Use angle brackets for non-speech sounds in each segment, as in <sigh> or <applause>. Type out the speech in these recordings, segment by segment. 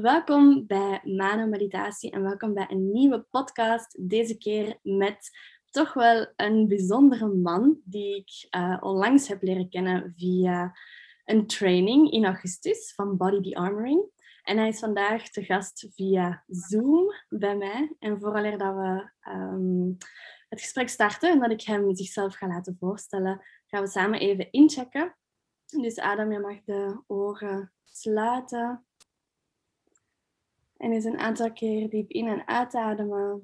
Welkom bij Mano Meditatie en welkom bij een nieuwe podcast. Deze keer met toch wel een bijzondere man die ik uh, onlangs heb leren kennen via een training in augustus van Body Be Armoring. En hij is vandaag te gast via Zoom bij mij. En vooraleer dat we um, het gesprek starten en dat ik hem zichzelf ga laten voorstellen, gaan we samen even inchecken. Dus Adam, je mag de oren sluiten. En eens een aantal keer diep in- en uitademen.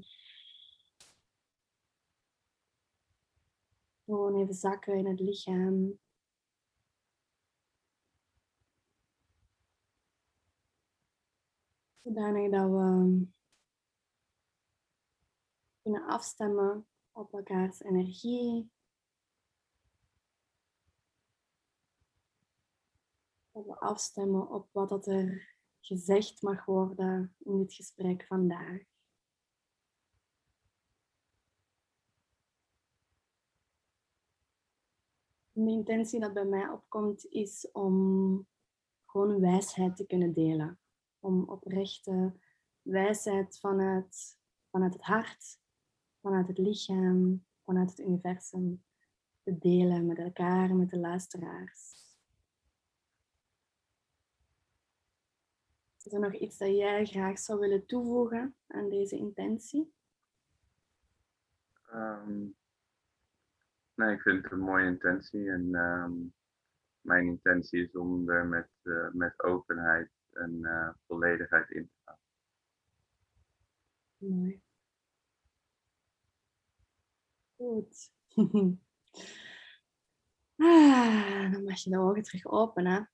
Gewoon even zakken in het lichaam. Zodanig dat we kunnen afstemmen op elkaars energie. Dat we afstemmen op wat dat er gezegd mag worden in dit gesprek vandaag. De intentie dat bij mij opkomt is om gewoon wijsheid te kunnen delen. Om oprechte wijsheid vanuit, vanuit het hart, vanuit het lichaam, vanuit het universum te delen met elkaar, met de luisteraars. Is er nog iets dat jij graag zou willen toevoegen aan deze intentie? Um, nee, ik vind het een mooie intentie. En um, mijn intentie is om er met, uh, met openheid en uh, volledigheid in te gaan. Mooi. Goed. <laughs> ah, dan mag je de ogen terug openen.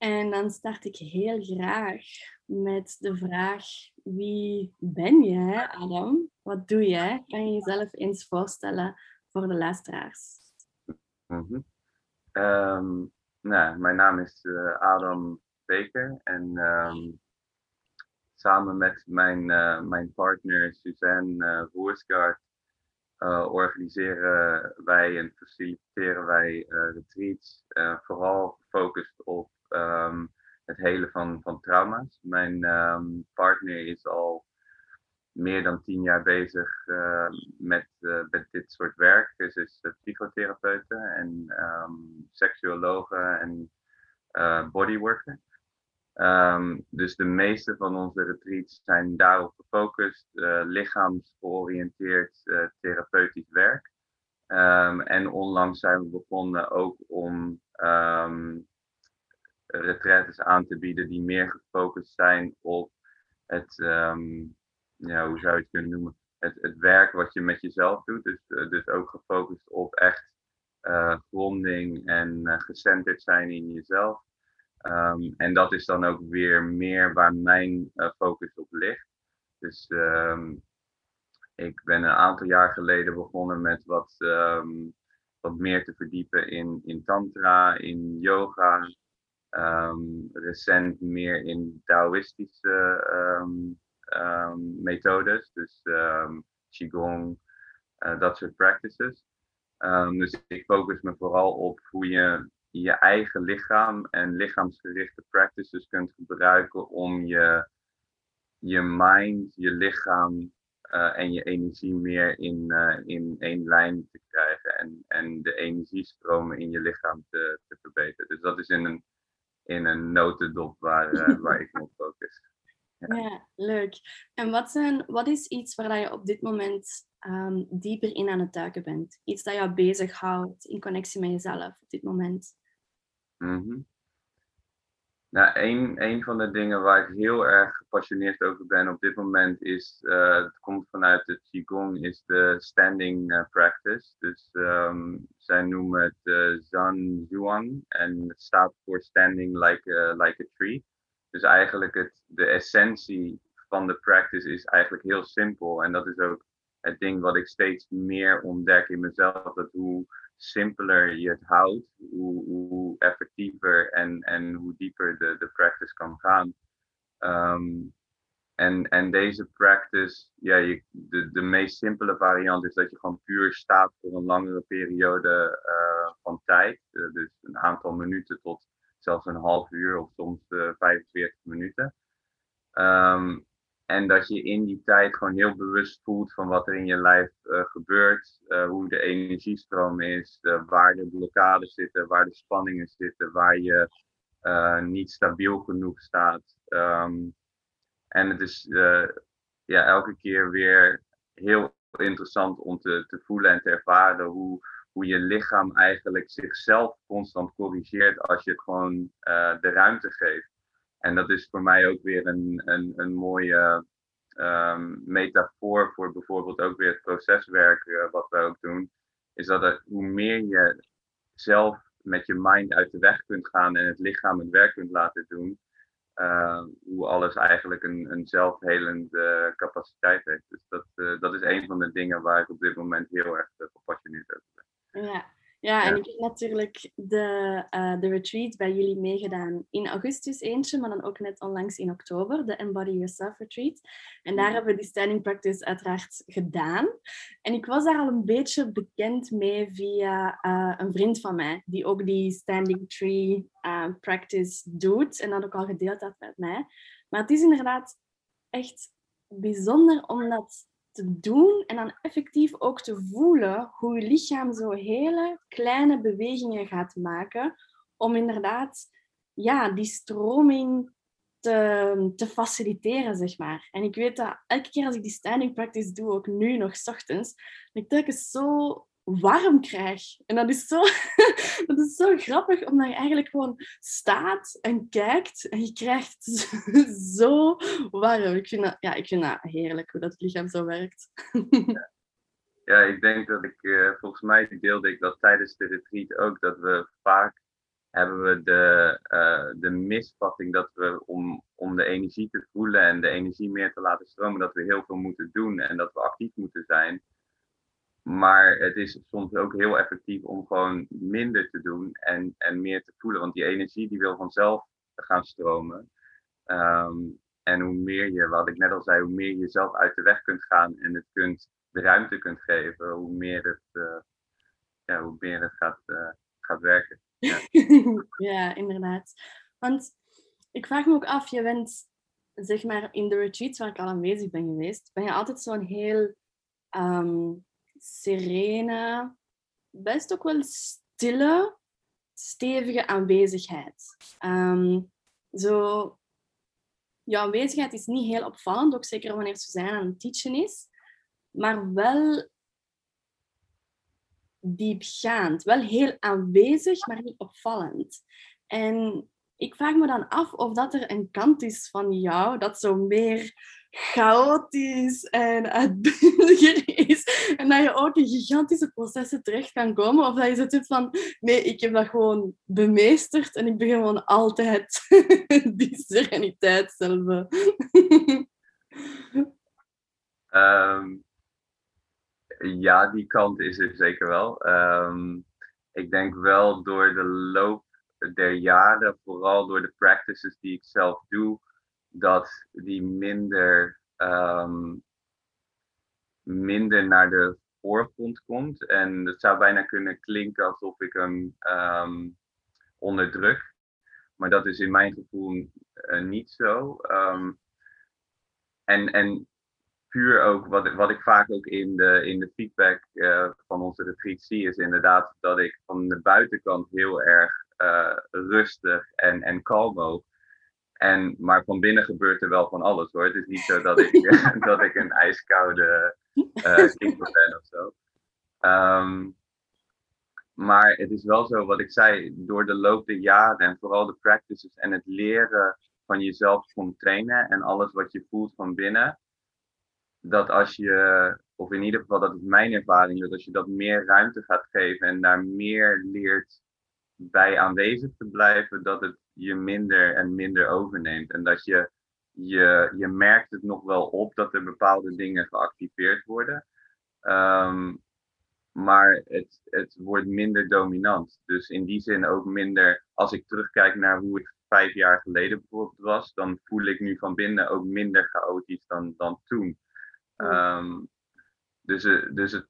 En dan start ik heel graag met de vraag: wie ben jij, Adam? Wat doe jij? Kan je jezelf eens voorstellen voor de luisteraars? Mm -hmm. nou, mijn naam is uh, Adam Beker en um, samen met mijn, uh, mijn partner Suzanne uh, Voersgaard organiseren wij en faciliteren wij retreats, vooral gefocust op um, het hele van, van trauma's. Mijn um, partner is al meer dan tien jaar bezig uh, met, uh, met dit soort werk. Ze is uh, en um, en bodyworker. Um, dus de meeste van onze retreats zijn daarop gefocust, lichaamsgeoriënteerd therapeutisch werk. En onlangs zijn we begonnen ook om retraites aan te bieden die meer gefocust zijn op het, um, ja, hoe zou je het kunnen noemen, het, het werk wat je met jezelf doet. Dus, uh, dus ook gefocust op echt uh, gronding en uh, gecenterd zijn in jezelf. Um, en dat is dan ook weer meer waar mijn focus op ligt. Dus um, ik ben een aantal jaar geleden begonnen met wat, wat meer te verdiepen in, in tantra, in yoga, recent meer in Taoïstische um, um, methodes, dus Qigong, uh, dat soort practices. dus ik focus me vooral op hoe je je eigen lichaam en lichaamsgerichte practices kunt gebruiken om je, je mind, je lichaam uh, en je energie meer in, uh, in één lijn te krijgen en, en de energiestromen in je lichaam te, te verbeteren. Dus dat is in een in een notendop waar, uh, <laughs> waar ik me op focus. Ja. ja, leuk. En wat, zijn, wat is iets waar je op dit moment um, dieper in aan het duiken bent? Iets dat jou bezighoudt in connectie met jezelf op dit moment? Mm -hmm. Nou, een, een van de dingen waar ik heel erg gepassioneerd over ben op dit moment is, uh, het komt vanuit de Qigong, is de standing uh, practice. Dus um, zij noemen het uh, Zhan Zhuang en het staat voor standing like a, like a tree. Dus eigenlijk het, de essentie van de practice is eigenlijk heel simpel. En dat is ook het ding wat ik steeds meer ontdek in mezelf. Dat hoe simpeler je het houdt, hoe, hoe effectiever en, en hoe dieper de, de practice kan gaan. Um, en, en deze practice, ja, je, de, de meest simpele variant is dat je gewoon puur staat voor een langere periode uh, van tijd. Uh, dus een aantal minuten tot zelfs een half uur of soms 45 minuten. Ehm, en dat je in die tijd gewoon heel bewust voelt van wat er in je lijf gebeurt, hoe de energiestroom is, waar de blokkades zitten, waar de spanningen zitten, waar je niet stabiel genoeg staat. Ehm, en het is ja, elke keer weer heel interessant om te, te voelen en te ervaren hoe, hoe je lichaam eigenlijk zichzelf constant corrigeert als je het gewoon de ruimte geeft. En dat is voor mij ook weer een, een, een mooie um, metafoor voor bijvoorbeeld ook weer het proceswerk uh, wat we ook doen. Is dat het, hoe meer je zelf met je mind uit de weg kunt gaan en het lichaam het werk kunt laten doen, uh, hoe alles eigenlijk een, een zelfhelende capaciteit heeft. Dus dat, uh, dat is een van de dingen waar ik op dit moment heel erg uh, gepassioneerd over ben. Ja, ja, en ik heb natuurlijk de, uh, de retreat bij jullie meegedaan in augustus eentje, maar dan ook net onlangs in oktober, de Embody Yourself Retreat. En daar hebben we die standing practice uiteraard gedaan. En ik was daar al een beetje bekend mee via uh, een vriend van mij, die ook die standing tree uh, practice doet en dat ook al gedeeld had met mij. Maar het is inderdaad echt bijzonder om dat te doen en dan effectief ook te voelen hoe je lichaam zo hele kleine bewegingen gaat maken om inderdaad ja, die stroming te, te faciliteren, zeg maar. En ik weet dat elke keer als ik die standing practice doe, ook nu nog s ochtends, dat ik telkens zo warm krijg. En dat is, zo, <laughs> dat is zo grappig, omdat je eigenlijk gewoon staat en kijkt en je krijgt <laughs> zo warm. Ik vind ja, ik vind dat heerlijk, hoe dat lichaam zo werkt. <laughs> Ja, ik denk dat ik, uh, volgens mij deelde ik dat tijdens de retreat ook, dat we vaak hebben we de, uh, de misvatting dat we om, om de energie te voelen en de energie meer te laten stromen, dat we heel veel moeten doen en dat we actief moeten zijn. Maar het is soms ook heel effectief om gewoon minder te doen en, en meer te voelen. Want die energie die wil vanzelf gaan stromen. Um, en hoe meer je, wat ik net al zei, hoe meer je jezelf uit de weg kunt gaan en het kunt, de ruimte kunt geven, hoe meer het, uh, ja, hoe meer het gaat, uh, gaat werken. Ja. <laughs> ja, inderdaad. Want ik vraag me ook af, je bent zeg maar in de retreats waar ik al aanwezig ben geweest, ben je altijd zo'n heel um, serene, best ook wel stille, stevige aanwezigheid. Um, zo, je aanwezigheid is niet heel opvallend, ook zeker wanneer Suzanne aan het teachen is, maar wel diepgaand, wel heel aanwezig, maar niet opvallend. En ik vraag me dan af of dat er een kant is van jou dat zo meer chaotisch en uitbundiger is. En dat je ook in gigantische processen terecht kan komen. Of dat je zit van, nee, ik heb dat gewoon bemeesterd en ik ben gewoon altijd <laughs> die sereniteit zelf. um, ja, die kant is er zeker wel. Um, ik denk wel door de loop der jaren, vooral door de practices die ik zelf doe, dat die minder, um, minder naar de voorgrond komt. En het zou bijna kunnen klinken alsof ik hem um, onderdruk. Maar dat is in mijn gevoel uh, niet zo. Um, en, en puur ook, wat, wat ik vaak ook in de, in de feedback uh, van onze retreat zie, is inderdaad dat ik van de buitenkant heel erg uh, rustig en, en kalm. En, maar van binnen gebeurt er wel van alles hoor. Het is niet zo dat ik, <laughs> <laughs> dat ik een ijskoude uh, ben of zo. Um, maar het is wel zo, wat ik zei, door de loop der jaren en vooral de practices en het leren van jezelf kon trainen en alles wat je voelt van binnen, dat als je, of in ieder geval dat is mijn ervaring, dat als je dat meer ruimte gaat geven en daar meer leert bij aanwezig te blijven, dat het je minder en minder overneemt. En dat je, je, je merkt het nog wel op dat er bepaalde dingen geactiveerd worden. Um, maar het, het wordt minder dominant. Dus in die zin ook minder, als ik terugkijk naar hoe het vijf jaar geleden bijvoorbeeld was, dan voel ik nu van binnen ook minder chaotisch dan, dan toen. Um, dus, dus het,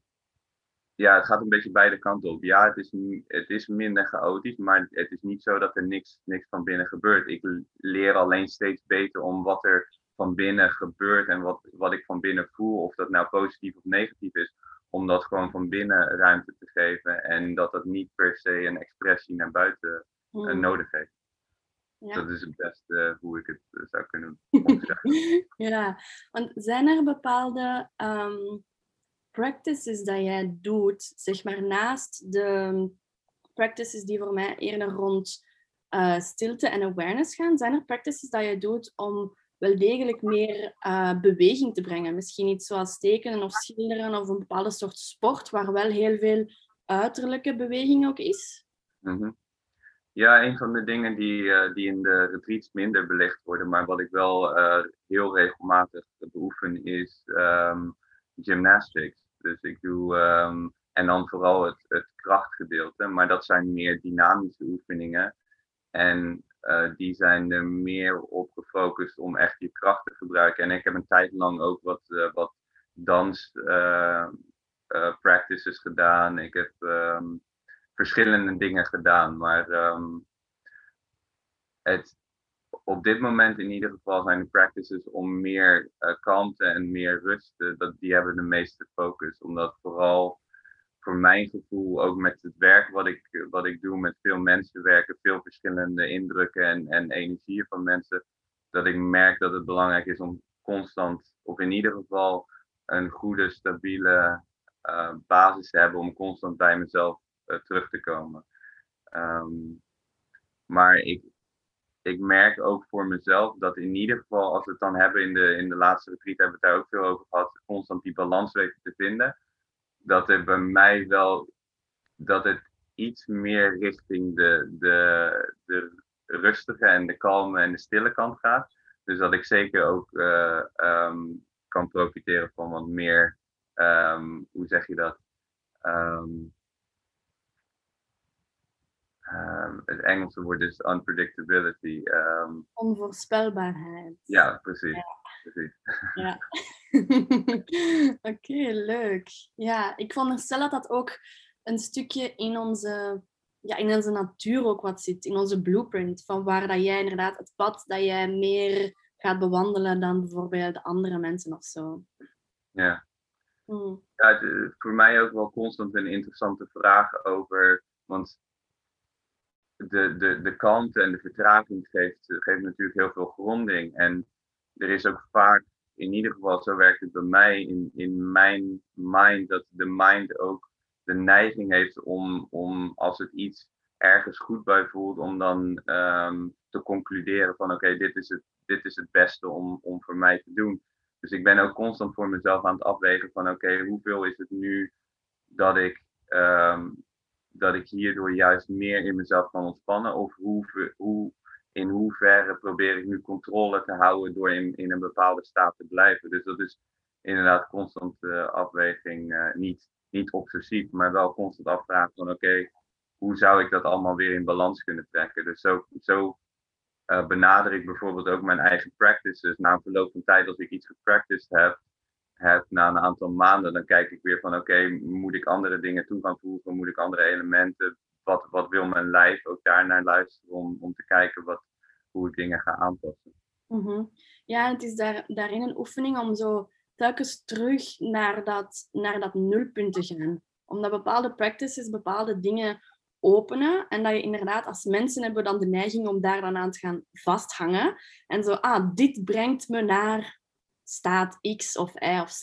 ja, het gaat een beetje beide kanten op. Ja, het is, het is minder chaotisch, maar het is niet zo dat er niks, niks van binnen gebeurt. Ik leer alleen steeds beter om wat er van binnen gebeurt en wat, wat ik van binnen voel, of dat nou positief of negatief is, om dat gewoon van binnen ruimte te geven en dat dat niet per se een expressie naar buiten uh, nodig heeft. Ja. Dat is het beste hoe ik het eh, zou kunnen <laughs> omschrijven. ja, want zijn er bepaalde um, practices dat jij doet, zeg maar naast de practices die voor mij eerder rond uh, stilte en awareness gaan, zijn er practices dat jij doet om wel degelijk meer uh, beweging te brengen? Misschien iets zoals tekenen of schilderen of een bepaalde soort sport waar wel heel veel uiterlijke beweging ook is? -hmm. Ja, een van de dingen die, uh, die in de retreats minder belegd worden, maar wat ik wel heel regelmatig beoefen, is um, gymnastics. Dus ik doe, um, en dan vooral het, het krachtgedeelte, maar dat zijn meer dynamische oefeningen. En uh, die zijn er meer op gefocust om echt je kracht te gebruiken. En ik heb een tijd lang ook wat, wat dans practices gedaan. Ik heb um, verschillende dingen gedaan. Maar het, op dit moment in ieder geval zijn de practices om meer uh, kalmte en meer rust, dat, die hebben de meeste focus. Omdat vooral voor mijn gevoel, ook met het werk wat ik, wat ik doe, met veel mensen werken, veel verschillende indrukken en, en energieën van mensen, dat ik merk dat het belangrijk is om constant, of in ieder geval een goede, stabiele uh, basis te hebben om constant bij mezelf uh, terug te komen. Um, maar ik, ik merk ook voor mezelf dat in ieder geval, als we het dan hebben in de, in de laatste retreat, hebben we het daar ook veel over gehad, constant die balans weten te vinden. Dat er bij mij wel, dat het iets meer richting de, de, de rustige en de kalme en de stille kant gaat. Dus dat ik zeker ook uh, um, kan profiteren van wat meer, um, hoe zeg je dat? Um, Um, het Engelse woord is unpredictability. Um, Onvoorspelbaarheid. Ja, precies. Ja. precies. Ja. <laughs> Oké, okay, leuk. Ja, ik veronderstel dat dat ook een stukje in onze, ja, in onze natuur ook wat zit, in onze blueprint, van waar dat jij inderdaad het pad dat jij meer gaat bewandelen dan bijvoorbeeld de andere mensen of zo. Ja. Hmm. Ja, het, voor mij ook wel constant een interessante vraag over, want de, de, de kalmte en de vertraging geeft, geeft natuurlijk heel veel gronding. En er is ook vaak, in ieder geval zo werkt het bij mij, in, in mijn mind, dat de mind ook de neiging heeft om, om als het iets ergens goed bij voelt, om dan um, te concluderen van oké, dit is het dit is het beste om, om voor mij te doen. Dus ik ben ook constant voor mezelf aan het afwegen van oké, hoeveel is het nu dat ik um, dat ik hierdoor juist meer in mezelf kan ontspannen? Of hoe, hoe, in hoeverre probeer ik nu controle te houden door in, in een bepaalde staat te blijven? Dus dat is inderdaad constant uh, afweging, uh, niet, niet obsessief, maar wel constant afvragen van oké, hoe zou ik dat allemaal weer in balans kunnen trekken? Dus zo, zo uh, benader ik bijvoorbeeld ook mijn eigen practices. Na een verloop van tijd, als ik iets gepracticed heb, heb na een aantal maanden, dan kijk ik weer van oké, moet ik andere dingen toe gaan voegen? Moet ik andere elementen? Wat, wat wil mijn lijf ook daar naar luisteren om, om te kijken wat, hoe ik dingen ga aanpassen? Mm -hmm. Ja, het is daar, daarin een oefening om zo telkens terug naar dat, naar dat nulpunt te gaan. Omdat bepaalde practices bepaalde dingen openen en dat je inderdaad als mensen hebben dan de neiging om daar dan aan te gaan vasthangen en zo, ah, dit brengt me naar staat X of Y of Z.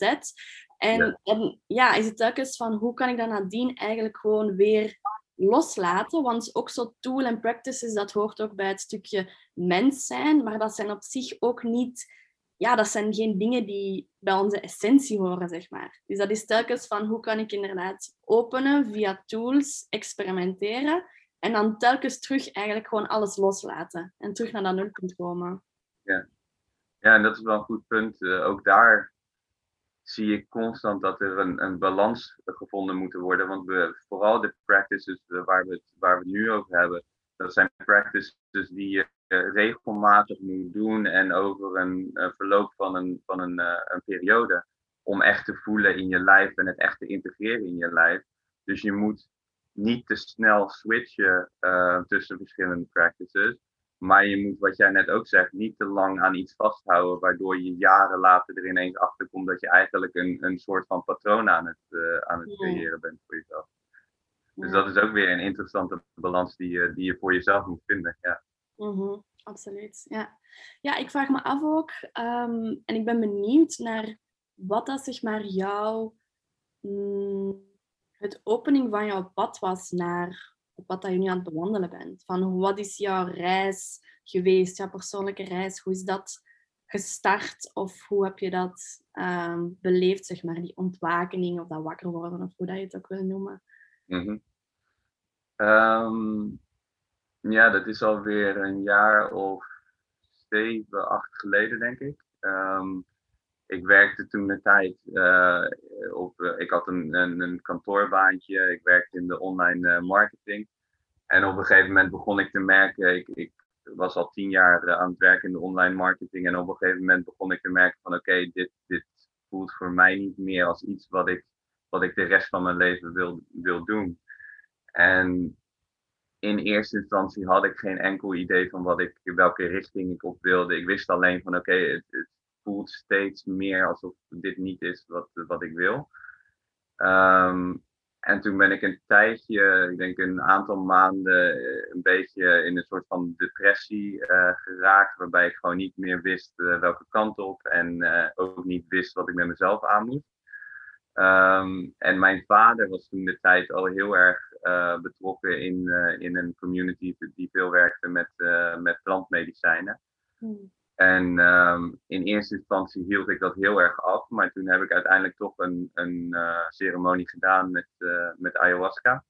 En ja. en ja, is het telkens van hoe kan ik dat nadien eigenlijk gewoon weer loslaten? Want ook zo tool en practices, dat hoort ook bij het stukje mens zijn, maar dat zijn op zich ook niet, ja, dat zijn geen dingen die bij onze essentie horen, zeg maar. Dus dat is telkens van hoe kan ik inderdaad openen via tools, experimenteren en dan telkens terug eigenlijk gewoon alles loslaten en terug naar dat nulpunt komen. Ja, ja, en dat is wel een goed punt. Uh, ook daar zie ik constant dat er een, een balans gevonden moet worden. Want we, vooral de practices uh, waar, we het, waar we nu over hebben, dat zijn practices die je uh, regelmatig moet doen en over een verloop van een, van een, een periode. Om echt te voelen in je lijf en het echt te integreren in je lijf. Dus je moet niet te snel switchen tussen verschillende practices. Maar je moet, wat jij net ook zegt, niet te lang aan iets vasthouden, waardoor je jaren later er ineens achter komt dat je eigenlijk een, een soort van patroon aan het, uh, aan het creëren bent voor jezelf. Dus dat is ook weer een interessante balans die je, die je voor jezelf moet vinden. Ja. Mm absoluut. Ja. ja, ik vraag me af ook, um, en ik ben benieuwd naar wat dat zeg maar jouw, mm, het opening van jouw pad was naar wat dat je nu aan het bewandelen bent. Van wat is jouw reis geweest, jouw persoonlijke reis? Hoe is dat gestart of hoe heb je dat um, beleefd, zeg maar, die ontwakening of dat wakker worden of hoe dat je het ook wil noemen? Mm -hmm. ja, dat is alweer een jaar of zeven, acht geleden, denk ik. Um, ik werkte toen de tijd uh, op, uh, ik had een, een, een, kantoorbaantje, ik werkte in de online uh, marketing. En op een gegeven moment begon ik te merken, ik, ik was al tien jaar aan het werken in de online marketing. En op een gegeven moment begon ik te merken van oké, dit, dit voelt voor mij niet meer als iets wat ik, wat ik de rest van mijn leven wil, wil doen. En in eerste instantie had ik geen enkel idee van wat ik, welke richting ik op wilde. Ik wist alleen van oké, het, voelt steeds meer alsof dit niet is wat, wat ik wil. Um, en toen ben ik een tijdje, ik denk een aantal maanden, eh, een beetje in een soort van depressie uh, geraakt. Waarbij ik gewoon niet meer wist uh, welke kant op en ook niet wist wat ik met mezelf aan moest. Um, en mijn vader was toen de tijd al heel erg betrokken in, in een community die veel werkte met, met plantmedicijnen. Hmm. En um, in eerste instantie hield ik dat heel erg af, maar toen heb ik uiteindelijk toch een, een uh, ceremonie gedaan met, uh, met ayahuasca.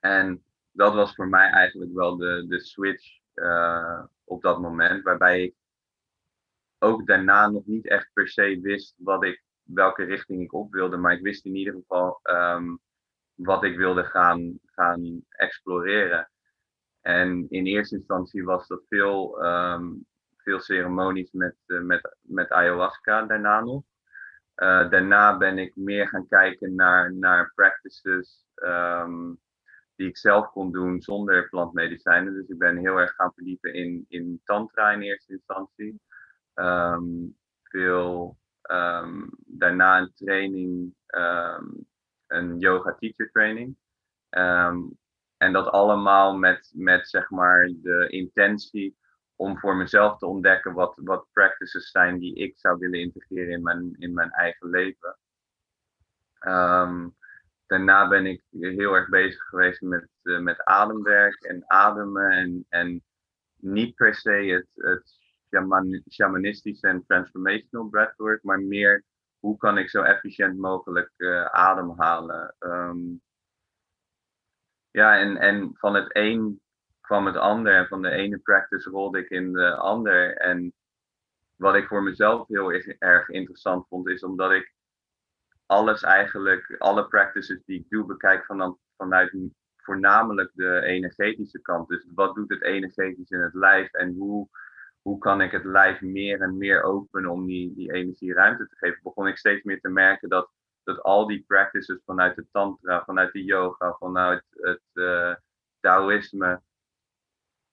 En dat was voor mij eigenlijk wel de, de switch uh, op dat moment, waarbij ik ook daarna nog niet echt per se wist wat ik, welke richting ik op wilde, maar ik wist in ieder geval um, wat ik wilde gaan, gaan exploreren. En in eerste instantie was dat veel um, veel ceremonies met, uh, met, met ayahuasca daarna nog. Uh, daarna ben ik meer gaan kijken naar, naar practices um, die ik zelf kon doen zonder plantmedicijnen. Dus ik ben heel erg gaan verdiepen in, in tantra in eerste instantie. Um, veel um, daarna een training, een yoga teacher training. en dat allemaal met, met zeg maar de intentie om voor mezelf te ontdekken wat, wat practices zijn die ik zou willen integreren in mijn, in mijn eigen leven. Um, daarna ben ik heel erg bezig geweest met, uh, met ademwerk en ademen en, en niet per se het, het shaman, shamanistische en transformational breathwork, maar meer hoe kan ik zo efficiënt mogelijk uh, ademhalen. Um, ja, en, en van het een kwam het ander. En van de ene practice rolde ik in de ander. En wat ik voor mezelf heel erg interessant vond, is omdat ik alles eigenlijk, alle practices die ik doe, bekijk van, vanuit voornamelijk de energetische kant. Dus wat doet het energetisch in het lijf en hoe, hoe kan ik het lijf meer en meer openen om die, die energie ruimte te geven, begon ik steeds meer te merken dat, dat al die practices vanuit de tantra, vanuit de yoga, vanuit het uh, Taoïsme,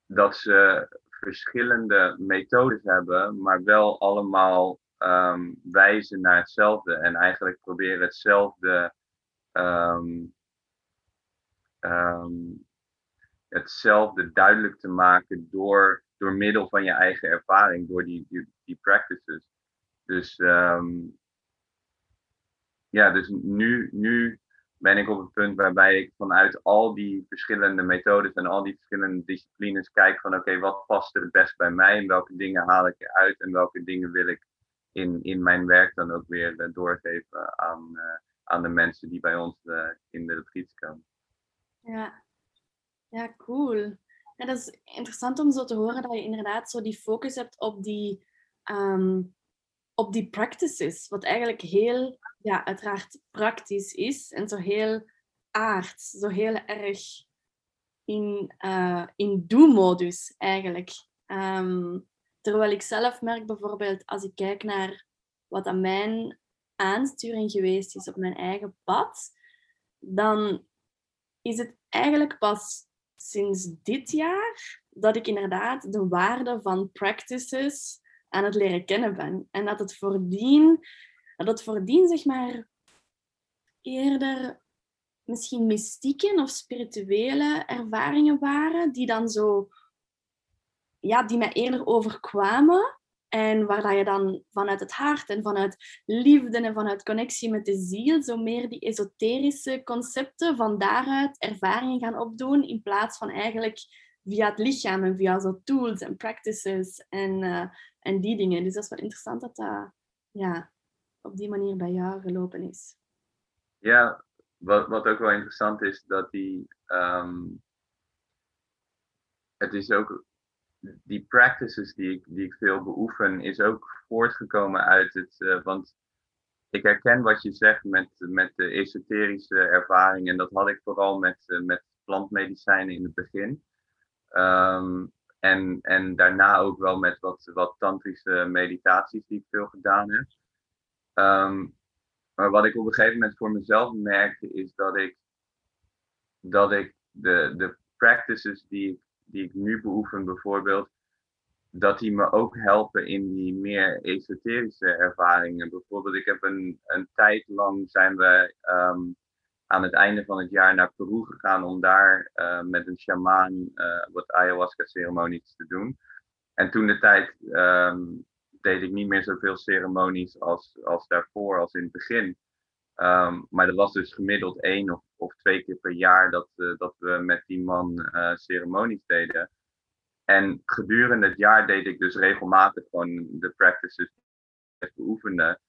dat ze verschillende methodes hebben, maar wel allemaal um, wijzen naar hetzelfde en eigenlijk proberen hetzelfde, um, um, hetzelfde duidelijk te maken door, door middel van je eigen ervaring, door die, die, die practices. Dus ja, dus nu, nu ben ik op het punt waarbij ik vanuit al die verschillende methodes en al die verschillende disciplines kijk van oké, wat past er het best bij mij en welke dingen haal ik eruit en welke dingen wil ik in, in mijn werk dan ook weer uh, doorgeven aan, uh, aan de mensen die bij ons uh, in de retreats komen. Ja. ja, cool. Dat is interessant om zo te horen dat je inderdaad zo die focus hebt op die, um, op die practices, wat eigenlijk heel ja, uiteraard praktisch is en zo heel aards, zo heel erg in, uh, in do-modus eigenlijk. Ehm, terwijl ik zelf merk bijvoorbeeld als ik kijk naar wat aan mijn aansturing geweest is op mijn eigen pad, dan is het eigenlijk pas sinds dit jaar dat ik inderdaad de waarde van practices aan het leren kennen ben. En dat het voordien, dat het voordien zeg maar eerder misschien mystieke of spirituele ervaringen waren, die dan zo, ja, die mij eerder overkwamen. En waar dat je dan vanuit het hart en vanuit liefde en vanuit connectie met de ziel, zo meer die esoterische concepten van daaruit ervaringen gaan opdoen, in plaats van eigenlijk via het lichaam en via zo tools en practices en, uh, en die dingen. Dus dat is wel interessant dat dat ja, op die manier bij jou gelopen is. Ja, wat, wat ook wel interessant is, dat die. Um, het is ook. Die practices die ik, die ik veel beoefen, is ook voortgekomen uit het. Uh, want ik herken wat je zegt met, met de esoterische ervaring. En dat had ik vooral met, uh, met plantmedicijnen in het begin. Um, en, en daarna ook wel met wat, wat tantrische meditaties die ik veel gedaan heb. Um, maar wat ik op een gegeven moment voor mezelf merkte, is dat ik, dat ik de, de practices die ik, die ik nu beoefen, bijvoorbeeld, dat die me ook helpen in die meer esoterische ervaringen. Bijvoorbeeld, ik heb een, een tijd lang zijn we um, aan het einde van het jaar naar Peru gegaan om daar uh, met een shamaan uh, wat ayahuasca-ceremonies te doen. En toen de tijd um, deed ik niet meer zoveel ceremonies als, als daarvoor, als in het begin. Um, maar dat was dus gemiddeld één of, of twee keer per jaar dat, uh, dat we met die man uh, ceremonies deden. En gedurende het jaar deed ik dus regelmatig gewoon de practices beoefenen.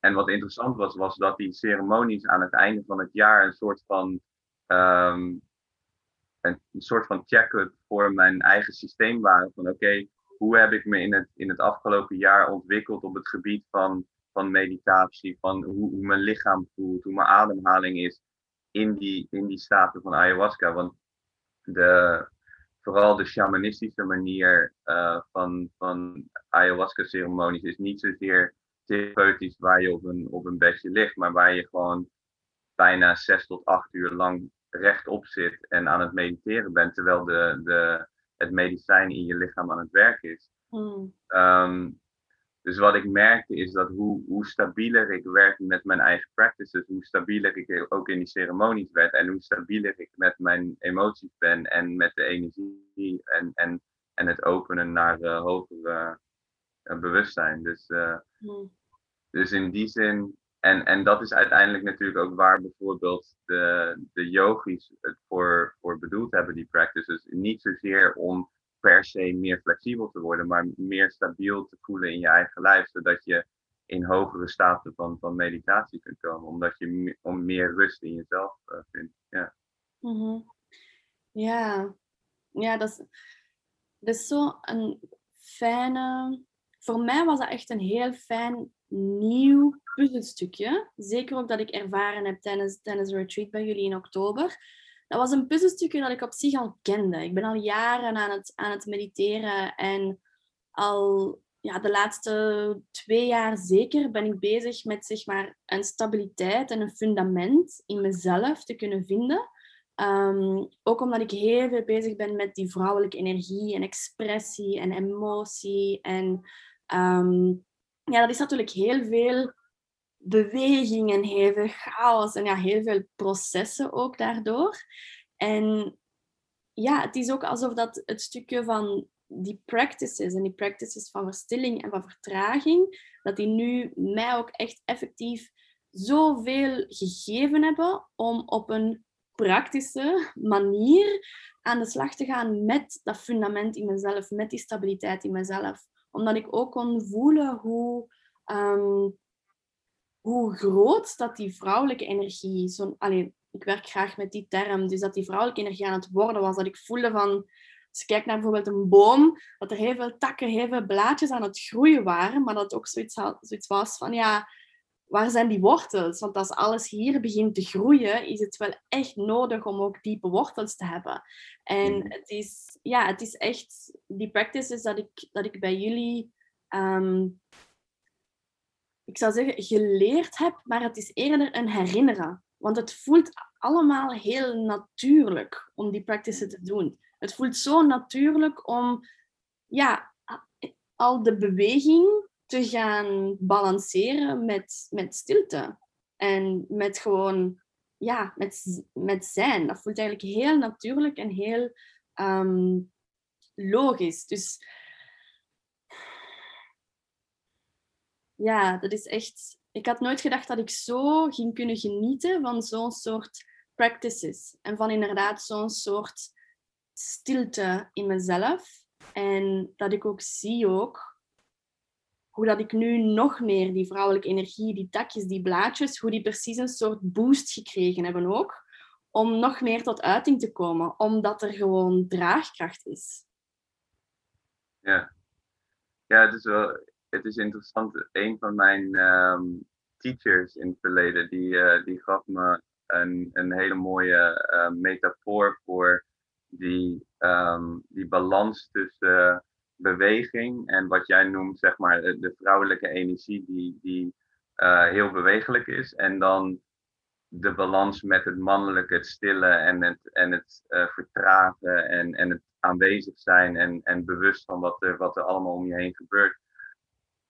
En wat interessant was, was dat die ceremonies aan het einde van het jaar een soort van, um, een, soort van check-up voor mijn eigen systeem waren. Van oké, hoe heb ik me in het, in het afgelopen jaar ontwikkeld op het gebied van, van meditatie, van hoe, hoe mijn lichaam voelt, hoe mijn ademhaling is in die, in die staten van ayahuasca. Want de, vooral de shamanistische manier uh, van, van ayahuasca-ceremonies is niet zozeer therapeutisch waar je op een, op een bedje ligt, maar waar je gewoon bijna zes tot acht uur lang rechtop zit en aan het mediteren bent, terwijl de, de, het medicijn in je lichaam aan het werk is. Mm. Um, dus wat ik merkte is dat hoe, hoe stabieler ik werd met mijn eigen practices, hoe stabieler ik ook in die ceremonies werd en hoe stabieler ik met mijn emoties ben en met de energie en, en, en het openen naar uh, hogere uh, bewustzijn. Dus, uh, mm. dus in die zin, en, en dat is uiteindelijk natuurlijk ook waar bijvoorbeeld de, de yogis het voor, voor bedoeld hebben, die practices. Niet zozeer om per se meer flexibel te worden, maar meer stabiel te voelen in je eigen lijf, zodat je in hogere staten van, van meditatie kunt komen, omdat je om meer rust in jezelf uh, vindt. Ja. Mm ja. ja, dat is, dat is zo een fijne. Voor mij was dat echt een heel fijn nieuw puzzelstukje. Zeker ook dat ik ervaren heb tijdens, tijdens de retreat bij jullie in oktober. Dat was een puzzelstukje dat ik op zich al kende. Ik ben al jaren aan het, aan het mediteren en al ja, de laatste twee jaar zeker ben ik bezig met zeg maar, een stabiliteit en een fundament in mezelf te kunnen vinden. Um, ook omdat ik heel veel bezig ben met die vrouwelijke energie en expressie en emotie. En um, ja, dat is natuurlijk heel veel beweging en heel veel chaos en ja, heel veel processen ook daardoor. En ja, het is ook alsof dat het stukje van die practices en die practices van verstilling en van vertraging, dat die nu mij ook echt effectief zoveel gegeven hebben om op een praktische manier aan de slag te gaan met dat fundament in mezelf, met die stabiliteit in mezelf. Omdat ik ook kon voelen hoe um, hoe groot dat die vrouwelijke energie, zo, ik werk graag met die term, dus dat die vrouwelijke energie aan het worden was. Dat ik voelde van, als je kijkt naar bijvoorbeeld een boom, dat er heel veel takken, heel veel blaadjes aan het groeien waren, maar dat het ook zoiets, zoiets was van, ja, waar zijn die wortels? Want als alles hier begint te groeien, is het wel echt nodig om ook diepe wortels te hebben. En mm. het is, ja, het is echt die practices dat ik, dat ik bij jullie um, ik zou zeggen, geleerd heb, maar het is eerder een herinneren. Want het voelt allemaal heel natuurlijk om die practices te doen. Het voelt zo natuurlijk om ja, al de beweging te gaan balanceren met, met stilte. En met gewoon, ja, met, met zijn. Dat voelt eigenlijk heel natuurlijk en heel ehm, logisch. Dus ja, dat is echt. Ik had nooit gedacht dat ik zo ging kunnen genieten van zo'n soort practices. En van inderdaad zo'n soort stilte in mezelf. En dat ik ook zie ook hoe dat ik nu nog meer die vrouwelijke energie, die takjes, die blaadjes, hoe die precies een soort boost gekregen hebben ook. Om nog meer tot uiting te komen, omdat er gewoon draagkracht is. Ja, ja het, is wel, het is interessant. Een van mijn ehm, teachers in het verleden, die, uh, die gaf me een, een hele mooie uh, metafoor voor die, um, die balans tussen beweging en wat jij noemt, zeg maar, de vrouwelijke energie die, die uh, heel bewegelijk is. En dan de balans met het mannelijke, het stille en het, en het uh, vertragen en, en het aanwezig zijn en, en bewust van wat er, wat er allemaal om je heen gebeurt.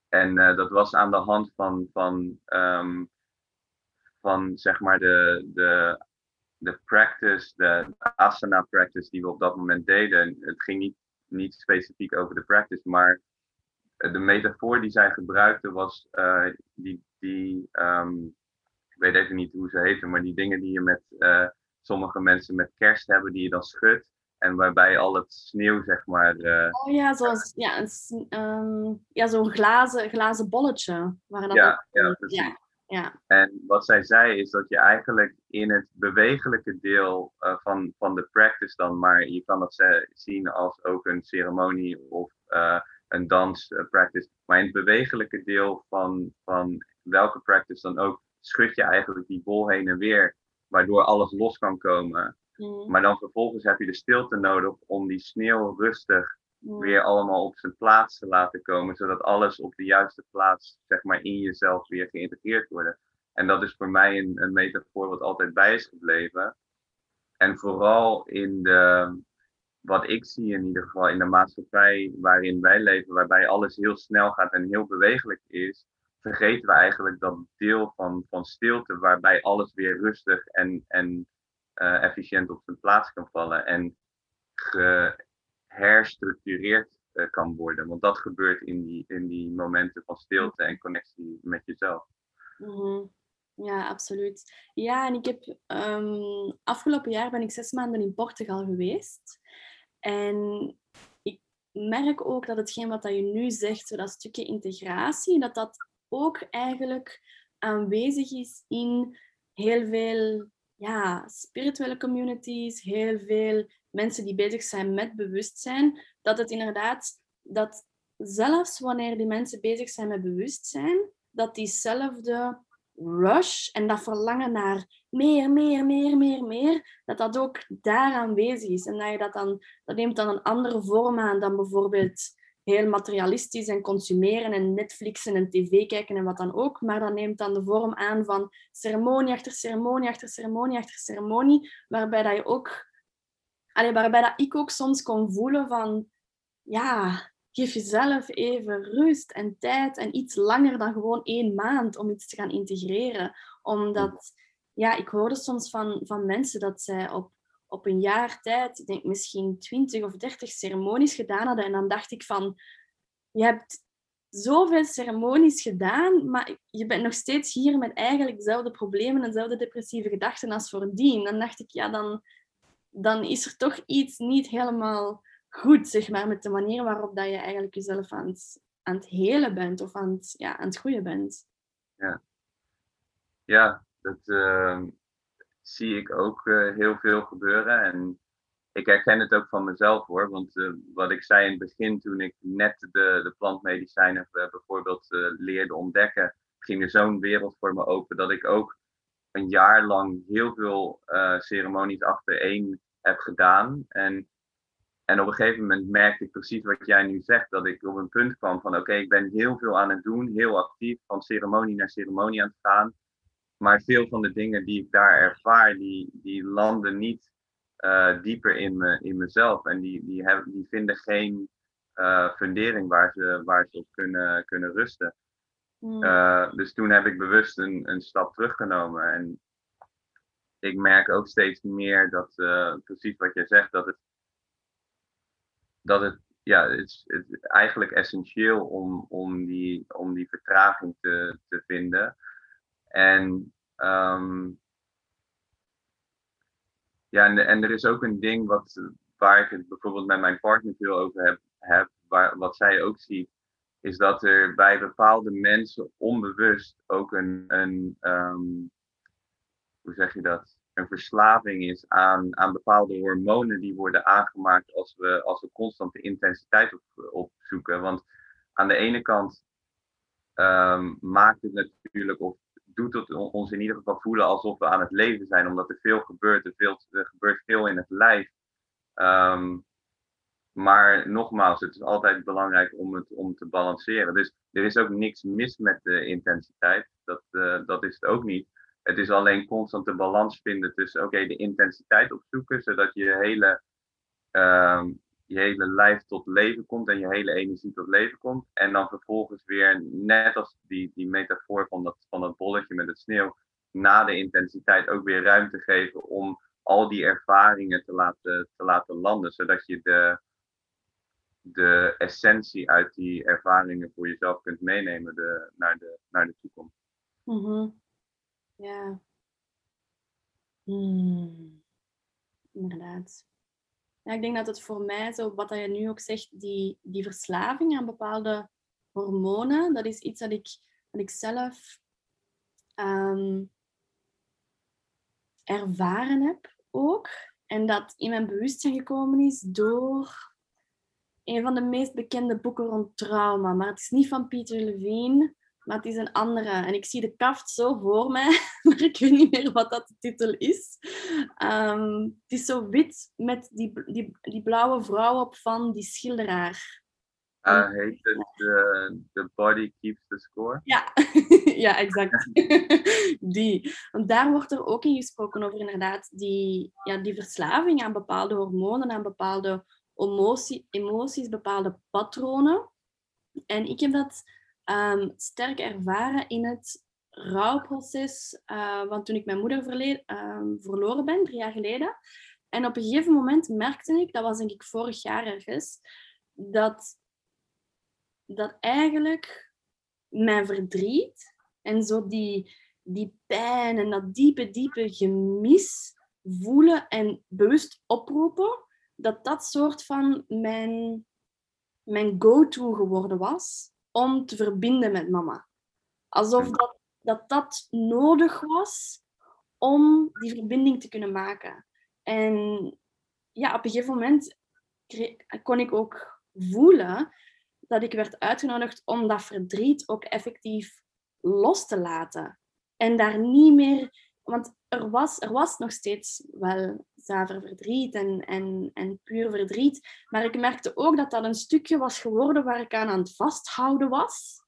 En uh, dat was aan de hand van, van, um, van zeg maar de, de, de practice, de asana practice die we op dat moment deden. Het ging niet niet specifiek over de practice, maar de metafoor die zij gebruikte was uh, die, die um, ik weet even niet hoe ze heten, maar die dingen die je met uh, sommige mensen met kerst hebben, die je dan schudt. En waarbij al het sneeuw, zeg maar. Uh, oh ja, zoals ja, een, um, ja, zo'n glazen, glazen bolletje. Waar dat ja, ja, ja, ja. En wat zij zei is dat je eigenlijk in het bewegelijke deel uh, van, van de practice dan, maar je kan dat zien als ook een ceremonie of uh, een dans uh, practice, maar in het bewegelijke deel van, van welke practice dan ook, schud je eigenlijk die bol heen en weer, waardoor alles los kan komen. Mm. Maar dan vervolgens heb je de stilte nodig om die sneeuw rustig weer allemaal op zijn plaats te laten komen, zodat alles op de juiste plaats, zeg maar, in jezelf weer geïntegreerd wordt. En dat is voor mij een, een metafoor wat altijd bij is gebleven. En vooral in de, wat ik zie in ieder geval in de maatschappij waarin wij leven, waarbij alles heel snel gaat en heel bewegelijk is, vergeten we eigenlijk dat deel van, van stilte waarbij alles weer rustig en, en uh, efficiënt op zijn plaats kan vallen. En ge, herstructureerd uh, kan worden. Want dat gebeurt in die, in die momenten van stilte en connectie met jezelf. Mm Ja, absoluut. Ja, en ik heb um, afgelopen jaar ben ik zes maanden in Portugal geweest. En ik merk ook dat hetgeen wat je nu zegt, dat stukje integratie, dat dat ook eigenlijk aanwezig is in heel veel ja, spirituele communities, heel veel mensen die bezig zijn met bewustzijn, dat het inderdaad, dat zelfs wanneer die mensen bezig zijn met bewustzijn, dat diezelfde rush en dat verlangen naar meer, meer, meer, meer, meer, dat dat ook daar aanwezig is. En dat, je dat, dan, dat neemt dan een andere vorm aan dan bijvoorbeeld heel materialistisch en consumeren en Netflixen en tv kijken en wat dan ook. Maar dat neemt dan de vorm aan van ceremonie achter ceremonie achter ceremonie achter ceremonie, waarbij dat je ook Allee, waarbij dat ik ook soms kon voelen van, ja, geef jezelf even rust en tijd en iets langer dan gewoon één maand om iets te gaan integreren. Omdat, ja, ik hoorde soms van, van mensen dat zij op, op een jaar tijd, ik denk misschien twintig of dertig ceremonies gedaan hadden. En dan dacht ik van, je hebt zoveel ceremonies gedaan, maar je bent nog steeds hier met eigenlijk dezelfde problemen en dezelfde depressieve gedachten als voordien. Dan dacht ik, ja, dan, dan is er toch iets niet helemaal goed, zeg maar, met de manier waarop dat je eigenlijk jezelf aan het, aan het helen bent of aan het, ja, aan het groeien bent. Ja, ja dat uh, zie ik ook uh, heel veel gebeuren. En ik herken het ook van mezelf hoor. Want uh, wat ik zei in het begin, toen ik net de, de plantmedicijnen bijvoorbeeld leerde ontdekken, ging er zo'n wereld voor me open dat ik ook een jaar lang heel veel ceremonies achtereen heb gedaan. En, en op een gegeven moment merkte ik precies wat jij nu zegt, dat ik op een punt kwam van oké, ik ben heel veel aan het doen, heel actief, van ceremonie naar ceremonie aan het gaan. maar veel van de dingen die ik daar ervaar, die, die landen niet uh, dieper in, me, in mezelf. En die, die, hebben, die vinden geen uh, fundering waar ze, waar ze op kunnen, kunnen rusten. Hmm. Uh, dus toen heb ik bewust een, een stap teruggenomen. En ik merk ook steeds meer dat, precies wat jij zegt, dat het, dat het ja, het is, het eigenlijk essentieel om, om, die, om die vertraging te, te vinden. En um, ja, en, en er is ook een ding wat, waar ik het bijvoorbeeld met mijn partner veel over heb, heb waar, wat zij ook ziet, is dat er bij bepaalde mensen onbewust ook een, een um, hoe zeg je dat, een verslaving is aan, aan bepaalde hormonen die worden aangemaakt als we, als we constante intensiteit op, opzoeken. Want aan de ene kant um, maakt het natuurlijk, of doet het ons in ieder geval voelen alsof we aan het leven zijn, omdat er veel gebeurt, er, veel, er gebeurt veel in het lijf. Um, maar nogmaals, het is altijd belangrijk om het om te balanceren. Dus er is ook niks mis met de intensiteit. Dat, uh, dat is het ook niet. Het is alleen constant de balans vinden tussen oké, de intensiteit opzoeken, zodat je hele, um, je hele lijf tot leven komt en je hele energie tot leven komt. En dan vervolgens weer, net als die, die metafoor van dat, van dat bolletje met het sneeuw, na de intensiteit ook weer ruimte geven om al die ervaringen te laten, te laten landen, zodat je de, de essentie uit die ervaringen voor jezelf kunt meenemen de, naar, de, naar de toekomst. Mm ja. Hmm. Inderdaad. Ja, ik denk dat het voor mij, zo, wat je nu ook zegt, die, die verslaving aan bepaalde hormonen, dat is iets dat ik, dat ik zelf ehm, ervaren heb ook. En dat in mijn bewustzijn gekomen is door een van de meest bekende boeken rond trauma. Maar het is niet van Peter Levine maar het is een andere. En ik zie de kaft zo voor mij, <laughs> maar ik weet niet meer wat dat de titel is. Um, het is zo wit met die, die, die blauwe vrouw op van die schilderaar. Uh, heet het uh, The Body Keeps the Score? Ja, <laughs> ja exact. <laughs> die. Want daar wordt er ook in gesproken over inderdaad die, ja, die verslaving aan bepaalde hormonen, aan bepaalde emotie, emoties, bepaalde patronen. En ik heb dat um, sterk ervaren in het rouwproces. Uh, want toen ik mijn moeder um, verloren ben, drie jaar geleden. En op een gegeven moment merkte ik, dat was denk ik vorig jaar ergens, dat, dat eigenlijk mijn verdriet en zo die, die pijn en dat diepe, diepe gemis voelen en bewust oproepen, dat dat soort van mijn, mijn go-to geworden was om te verbinden met mama. Alsof dat, dat, dat nodig was om die verbinding te kunnen maken. En ja, op een gegeven moment kon ik ook voelen dat ik werd uitgenodigd om dat verdriet ook effectief los te laten. En daar niet meer... Want er was, er was nog steeds wel zuiver verdriet en, en, en puur verdriet. Maar ik merkte ook dat dat een stukje was geworden waar ik aan aan het vasthouden was.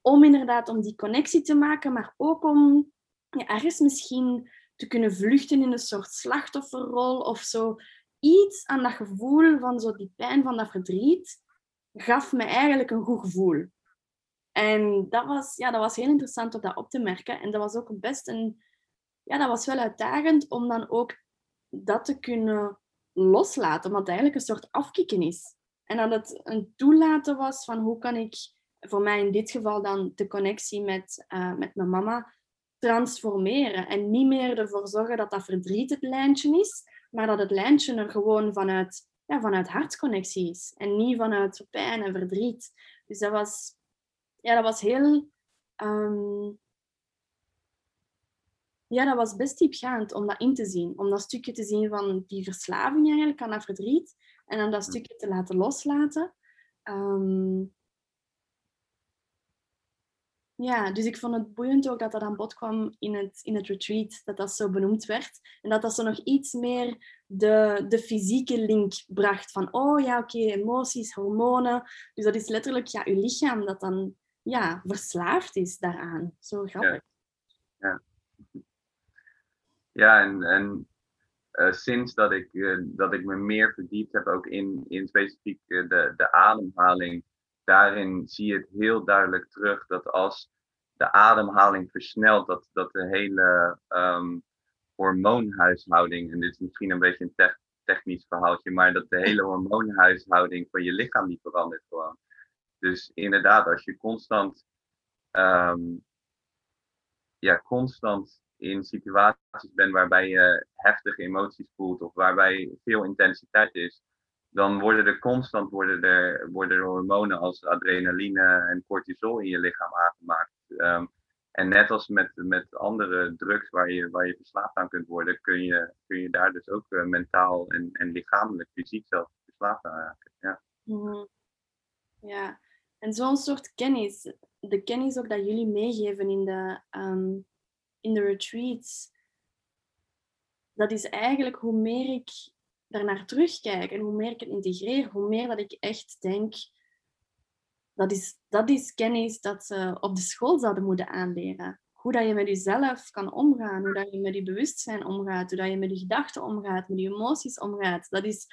Om inderdaad om die connectie te maken, maar ook om ja, ergens misschien te kunnen vluchten in een soort slachtofferrol of zo. Iets aan dat gevoel van zo die pijn van dat verdriet gaf me eigenlijk een goed gevoel. En dat was, ja, dat was heel interessant om dat op te merken. En dat was ook best een, ja, dat was wel uitdagend om dan ook dat te kunnen loslaten, het eigenlijk een soort afkicken is. En dat het een toelaten was van hoe kan ik, voor mij in dit geval dan de connectie met, uh, met mijn mama, transformeren. En niet meer ervoor zorgen dat dat verdriet het lijntje is, maar dat het lijntje er gewoon vanuit, ja, vanuit hartsconnectie is. En niet vanuit pijn en verdriet. Dus dat was, ja, dat was heel um, ja, dat was best diepgaand om dat in te zien. Om dat stukje te zien van die verslaving eigenlijk aan dat verdriet. En dan dat stukje te laten loslaten. Ehm, ja, dus ik vond het boeiend ook dat dat aan bod kwam in het, in het retreat. Dat dat zo benoemd werd. En dat dat zo nog iets meer de, de fysieke link bracht. Van, oh ja, oké, emoties, hormonen. Dus dat is letterlijk ja, je lichaam dat dan ja, verslaafd is daaraan. Zo grappig. ja. Ja, en, en uh, sinds dat ik, uh, dat ik me meer verdiept heb, ook in, in specifiek uh, de, de ademhaling, daarin zie je het heel duidelijk terug dat als de ademhaling versnelt, dat, dat de hele um, hormoonhuishouding, en dit is misschien een beetje een te technisch verhaaltje, maar dat de hele hormoonhuishouding van je lichaam niet verandert gewoon. Dus inderdaad, als je constant, um, ja, constant in situaties bent waarbij je heftige emoties voelt of waarbij veel intensiteit is, dan worden er constant worden er, worden er hormonen als adrenaline en cortisol in je lichaam aangemaakt. Um, en net als met, met andere drugs waar je, waar je verslaafd aan kunt worden, kun je, kun je daar dus ook uh, mentaal en, en lichamelijk, fysiek zelf verslaafd aan raken. Ja. -hmm. ja, en zo'n soort kennis, de kennis ook dat jullie meegeven in de, um, in de retreats, dat is eigenlijk hoe meer ik daarnaar terugkijk en hoe meer ik het integreer, hoe meer dat ik echt denk, dat is, dat is kennis dat ze op de school zouden moeten aanleren. Hoe dat je met jezelf kan omgaan, hoe dat je met je bewustzijn omgaat, hoe dat je met je gedachten omgaat, met je emoties omgaat. Dat is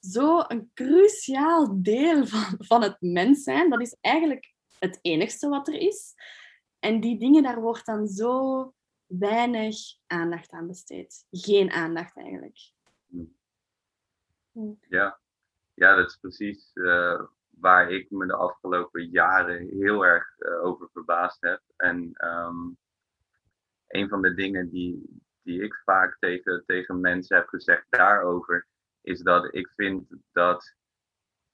zo een cruciaal deel van, van het mens zijn. Dat is eigenlijk het enigste wat er is. En die dingen, daar wordt dan zo weinig aandacht aan besteed. Geen aandacht eigenlijk. Ja, ja dat is precies uh, waar ik me de afgelopen jaren heel erg uh, over verbaasd heb. En um, een van de dingen die, die ik vaak tegen, tegen mensen heb gezegd daarover, is dat ik vind dat,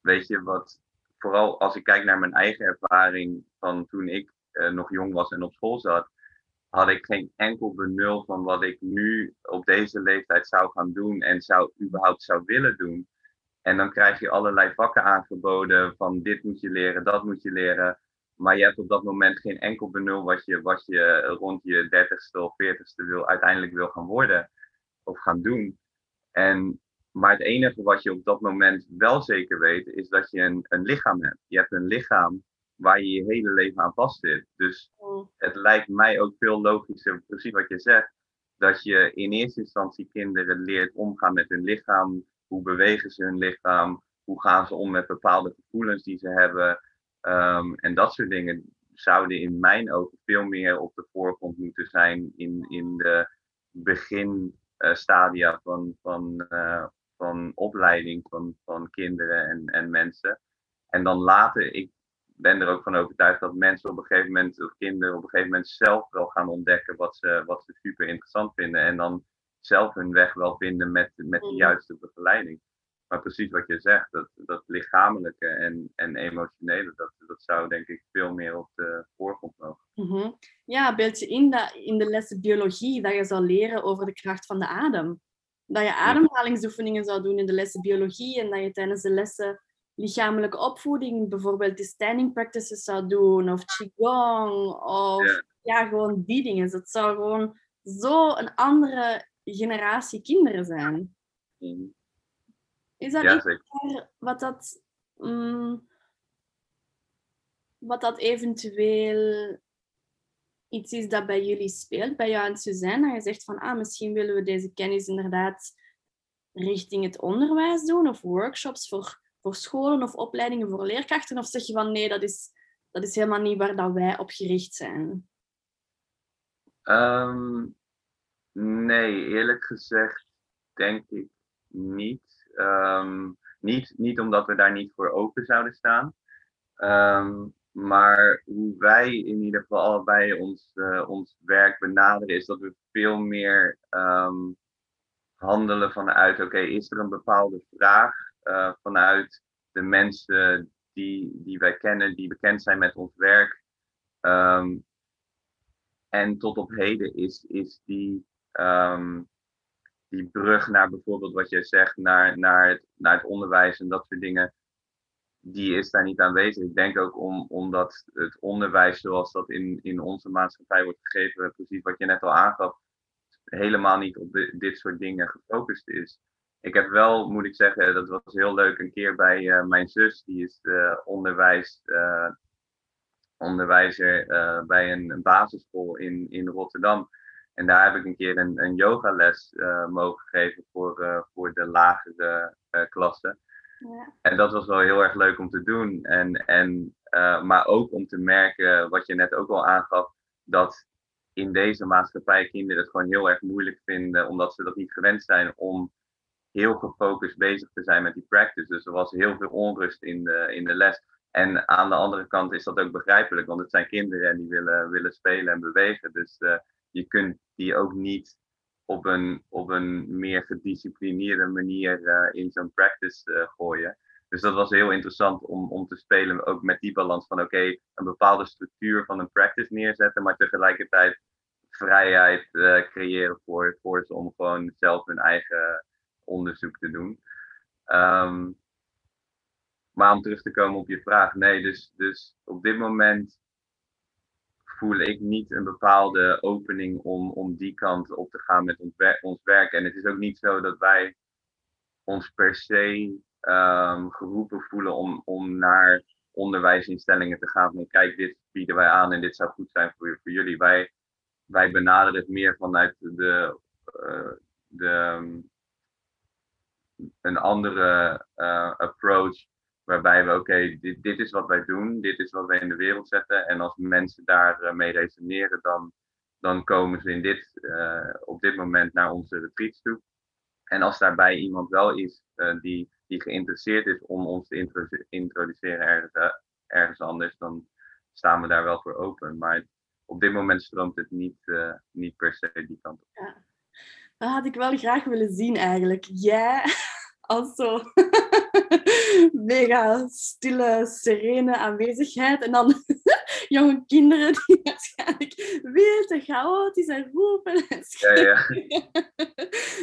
weet je, wat, vooral als ik kijk naar mijn eigen ervaring van toen ik uh, nog jong was en op school zat, had ik geen enkel benul van wat ik nu op deze leeftijd zou gaan doen en zou überhaupt zou willen doen. En dan krijg je allerlei vakken aangeboden van dit moet je leren, dat moet je leren. Maar je hebt op dat moment geen enkel benul wat je, wat je rond je dertigste of veertigste wil, uiteindelijk wil gaan worden of gaan doen. En, maar het enige wat je op dat moment wel zeker weet, is dat je een, een lichaam hebt. Je hebt een lichaam waar je je hele leven aan vast zit. Dus mm. het lijkt mij ook veel logischer, precies wat je zegt, dat je in eerste instantie kinderen leert omgaan met hun lichaam. Hoe bewegen ze hun lichaam? Hoe gaan ze om met bepaalde gevoelens die ze hebben? Um, en dat soort dingen zouden in mijn ogen veel meer op de voorgrond moeten zijn in, in de beginstadia uh, van, van, uh, van opleiding van, van kinderen en, en mensen. En dan later, ik ben er ook van overtuigd dat mensen op een gegeven moment, of kinderen op een gegeven moment zelf wel gaan ontdekken wat ze, wat ze super interessant vinden. En dan zelf hun weg wel vinden met, met de mm. juiste begeleiding. Maar precies wat je zegt, dat, dat lichamelijke en, en emotionele, dat, dat zou denk ik veel meer op de voorgrond mogen. Mm -hmm. Ja, beeld je in dat in de lessen biologie dat je zou leren over de kracht van de adem. Dat je ademhalingsoefeningen zou doen in de lessen biologie en dat je tijdens de lessen lichamelijke opvoeding, bijvoorbeeld de standing practices zou doen, of qigong, of ja. gewoon die dingen. Het zou gewoon zo een andere generatie kinderen zijn. Mm. Is dat ja, iets wat dat, um, wat dat eventueel iets is dat bij jullie speelt, bij jou en Suzanne, dat je zegt van ah, misschien willen we deze kennis inderdaad richting het onderwijs doen of workshops voor voor scholen of opleidingen voor leerkrachten? Of zeg je van nee, dat is, dat is helemaal niet waar dat wij op gericht zijn? Um, nee, eerlijk gezegd denk ik niet. Um, niet. Niet omdat we daar niet voor open zouden staan. Um, maar hoe wij in ieder geval allebei ons, uh, ons werk benaderen, is dat we veel meer handelen vanuit: oké, is er een bepaalde vraag uh, vanuit de mensen die, die wij kennen, die bekend zijn met ons werk. Um, en tot op heden is, is die, um, die brug naar bijvoorbeeld wat jij zegt, naar, naar, het, naar het onderwijs en dat soort dingen, die is daar niet aanwezig. Ik denk ook om, omdat het onderwijs zoals dat in, in onze maatschappij wordt gegeven, precies wat je net al aangaf, helemaal niet op dit soort dingen gefocust is ik heb wel, moet ik zeggen, dat was heel leuk, een keer bij uh, mijn zus, die is uh, onderwijs, uh, onderwijzer bij een, een, basisschool in, in Rotterdam. En daar heb ik een keer een, een yogales mogen geven voor, voor de lagere klassen. Ja. En dat was wel heel erg leuk om te doen. En, en, maar ook om te merken, wat je net ook al aangaf, dat in deze maatschappij kinderen het gewoon heel erg moeilijk vinden, omdat ze dat niet gewend zijn om heel gefocust bezig te zijn met die practice. Dus er was heel veel onrust in de, in de les. En aan de andere kant is dat ook begrijpelijk, want het zijn kinderen en die willen, willen spelen en bewegen. Dus uh, je kunt die ook niet op een, op een meer gedisciplineerde manier uh, in zo'n practice uh, gooien. Dus dat was heel interessant om, om te spelen, ook met die balans van oké, een bepaalde structuur van een practice neerzetten, maar tegelijkertijd vrijheid creëren voor, voor ze om gewoon zelf hun eigen onderzoek te doen. Um, maar om terug te komen op je vraag, nee, dus, dus op dit moment voel ik niet een bepaalde opening om, om die kant op te gaan met ons, ons werk. En het is ook niet zo dat wij ons per se um, geroepen voelen om, om naar onderwijsinstellingen te gaan. Van kijk, dit bieden wij aan en dit zou goed zijn voor, voor jullie. Wij, wij benaderen het meer vanuit de, uh, de, ehm, een andere uh, approach Waarbij we, oké, dit, dit is wat wij doen, dit is wat wij in de wereld zetten. En als mensen daarmee uh, resoneren, dan, dan komen ze in dit, uh, op dit moment naar onze retreats toe. En als daarbij iemand wel is die, die geïnteresseerd is om ons te introduceren ergens, ergens anders, dan staan we daar wel voor open. Maar op dit moment stroomt het niet, niet per se die kant op. Dat had ik wel graag willen zien eigenlijk. Jij <laughs> als zo <laughs> mega stille, serene aanwezigheid. En dan <laughs> jonge kinderen die waarschijnlijk weer te chaotisch en roepen en ja, ja.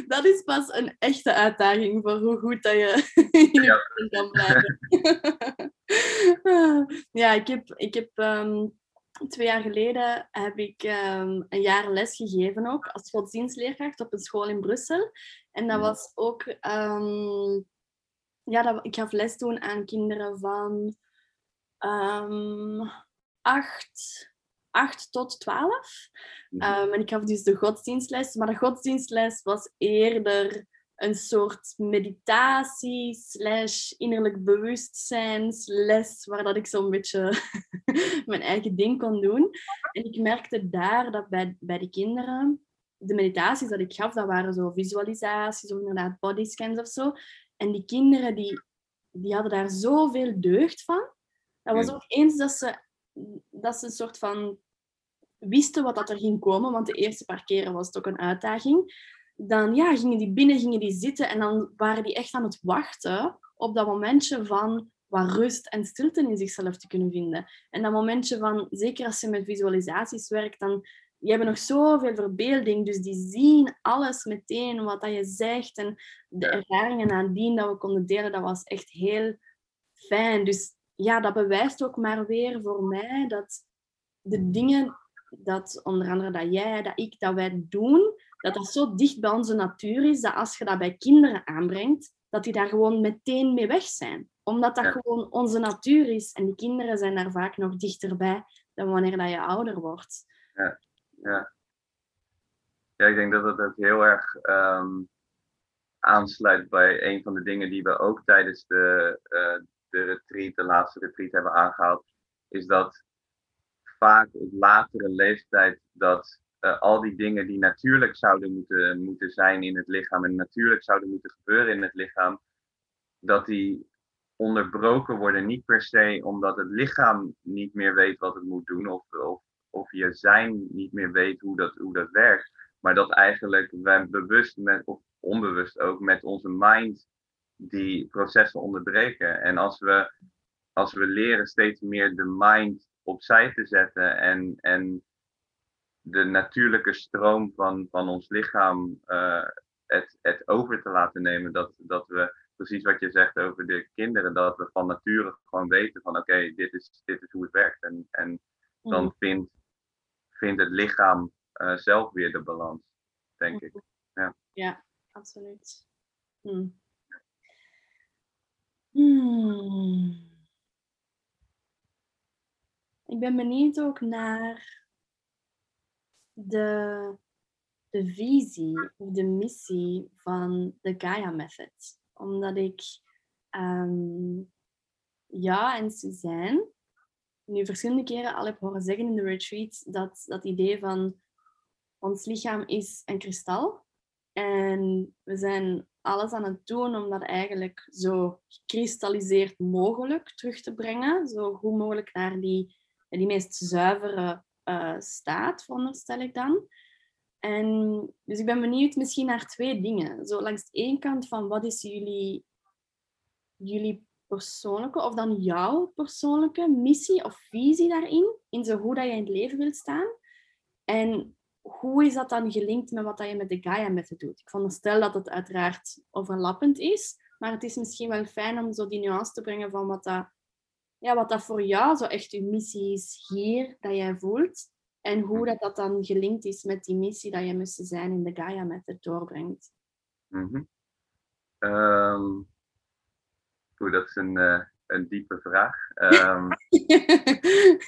Dat is pas een echte uitdaging voor hoe goed dat je in ja. kan blijven. ja, ik heb, ik heb um, twee jaar geleden heb ik um, een jaar les gegeven ook als godsdienstleerkracht op een school in Brussel. En dat was ook um, ja, dat, ik gaf les doen aan kinderen van um, acht, acht tot twaalf. Um, en ik gaf dus de godsdienstles. Maar de godsdienstles was eerder een soort meditatie slash innerlijk bewustzijnsles waar dat ik zo'n beetje <laughs> mijn eigen ding kon doen. En ik merkte daar dat bij, bij de kinderen, de meditaties dat ik gaf, dat waren zo visualisaties of inderdaad bodyscans of zo. En die kinderen die, die hadden daar zoveel deugd van. Dat was ook eens dat ze, dat ze een soort van wisten wat dat er ging komen, want de eerste paar keren was het ook een uitdaging. Dan ja, gingen die binnen, gingen die zitten en dan waren die echt aan het wachten op dat momentje van wat rust en stilte in zichzelf te kunnen vinden. En dat momentje van, zeker als je met visualisaties werkt, dan die hebben nog zoveel verbeelding, dus die zien alles meteen wat dat je zegt. En de ervaringen nadien dat we konden delen, dat was echt heel fijn. Dus ja, dat bewijst ook maar weer voor mij dat de dingen dat onder andere dat jij, dat ik, dat wij doen, dat dat zo dicht bij onze natuur is, dat als je dat bij kinderen aanbrengt, dat die daar gewoon meteen mee weg zijn. Omdat dat gewoon onze natuur is. En die kinderen zijn daar vaak nog dichterbij dan wanneer dat je ouder wordt. Ja ja. Ja, ik denk dat ook heel erg um, aansluit bij een van de dingen die we ook tijdens de, uh, de retreat, de laatste retreat hebben aangehaald, is dat vaak op latere leeftijd dat uh, al die dingen die natuurlijk zouden moeten, moeten zijn in het lichaam en natuurlijk zouden moeten gebeuren in het lichaam, dat die onderbroken worden. Niet per se omdat het lichaam niet meer weet wat het moet doen of, of of je zijn niet meer weet hoe dat, hoe dat werkt. Maar dat eigenlijk wij bewust met, of onbewust ook met onze mind die processen onderbreken. En als we, als we leren steeds meer de mind opzij te zetten en, en de natuurlijke stroom van, van ons lichaam uh, het, het over te laten nemen, dat, dat we precies wat je zegt over de kinderen, dat we van nature gewoon weten van oké, dit, is, dit is hoe het werkt. En, en dan mm. vindt vindt het lichaam uh, zelf weer de balans, denk ik. Ja, ja absoluut. Hmm. Hmm. Ik ben benieuwd ook naar de de visie of de missie van de Gaia Method. Omdat ik ehm, ja en Suzanne nu verschillende keren al heb horen zeggen in de retreat dat dat idee van ons lichaam is een kristal. En we zijn alles aan het doen om dat eigenlijk zo gekristalliseerd mogelijk terug te brengen. Zo goed mogelijk naar die, die meest zuivere uh, staat, veronderstel ik dan. En dus ik ben benieuwd misschien naar twee dingen. Zo langs de ene kant van wat is jullie, jullie persoonlijke of dan jouw persoonlijke missie of visie daarin, in zo hoe dat je in het leven wilt staan. En hoe is dat dan gelinkt met wat dat je met de Gaia-methode doet? Ik veronderstel dat het uiteraard overlappend is, maar het is misschien wel fijn om zo die nuance te brengen van wat dat, ja, wat dat voor jou zo echt je missie is hier, dat jij voelt. En hoe dat, dat dan gelinkt is met die missie dat je moest zijn in de Gaia-methode doorbrengt. Mm Goed, dat is een, uh, een diepe vraag. Um, <laughs>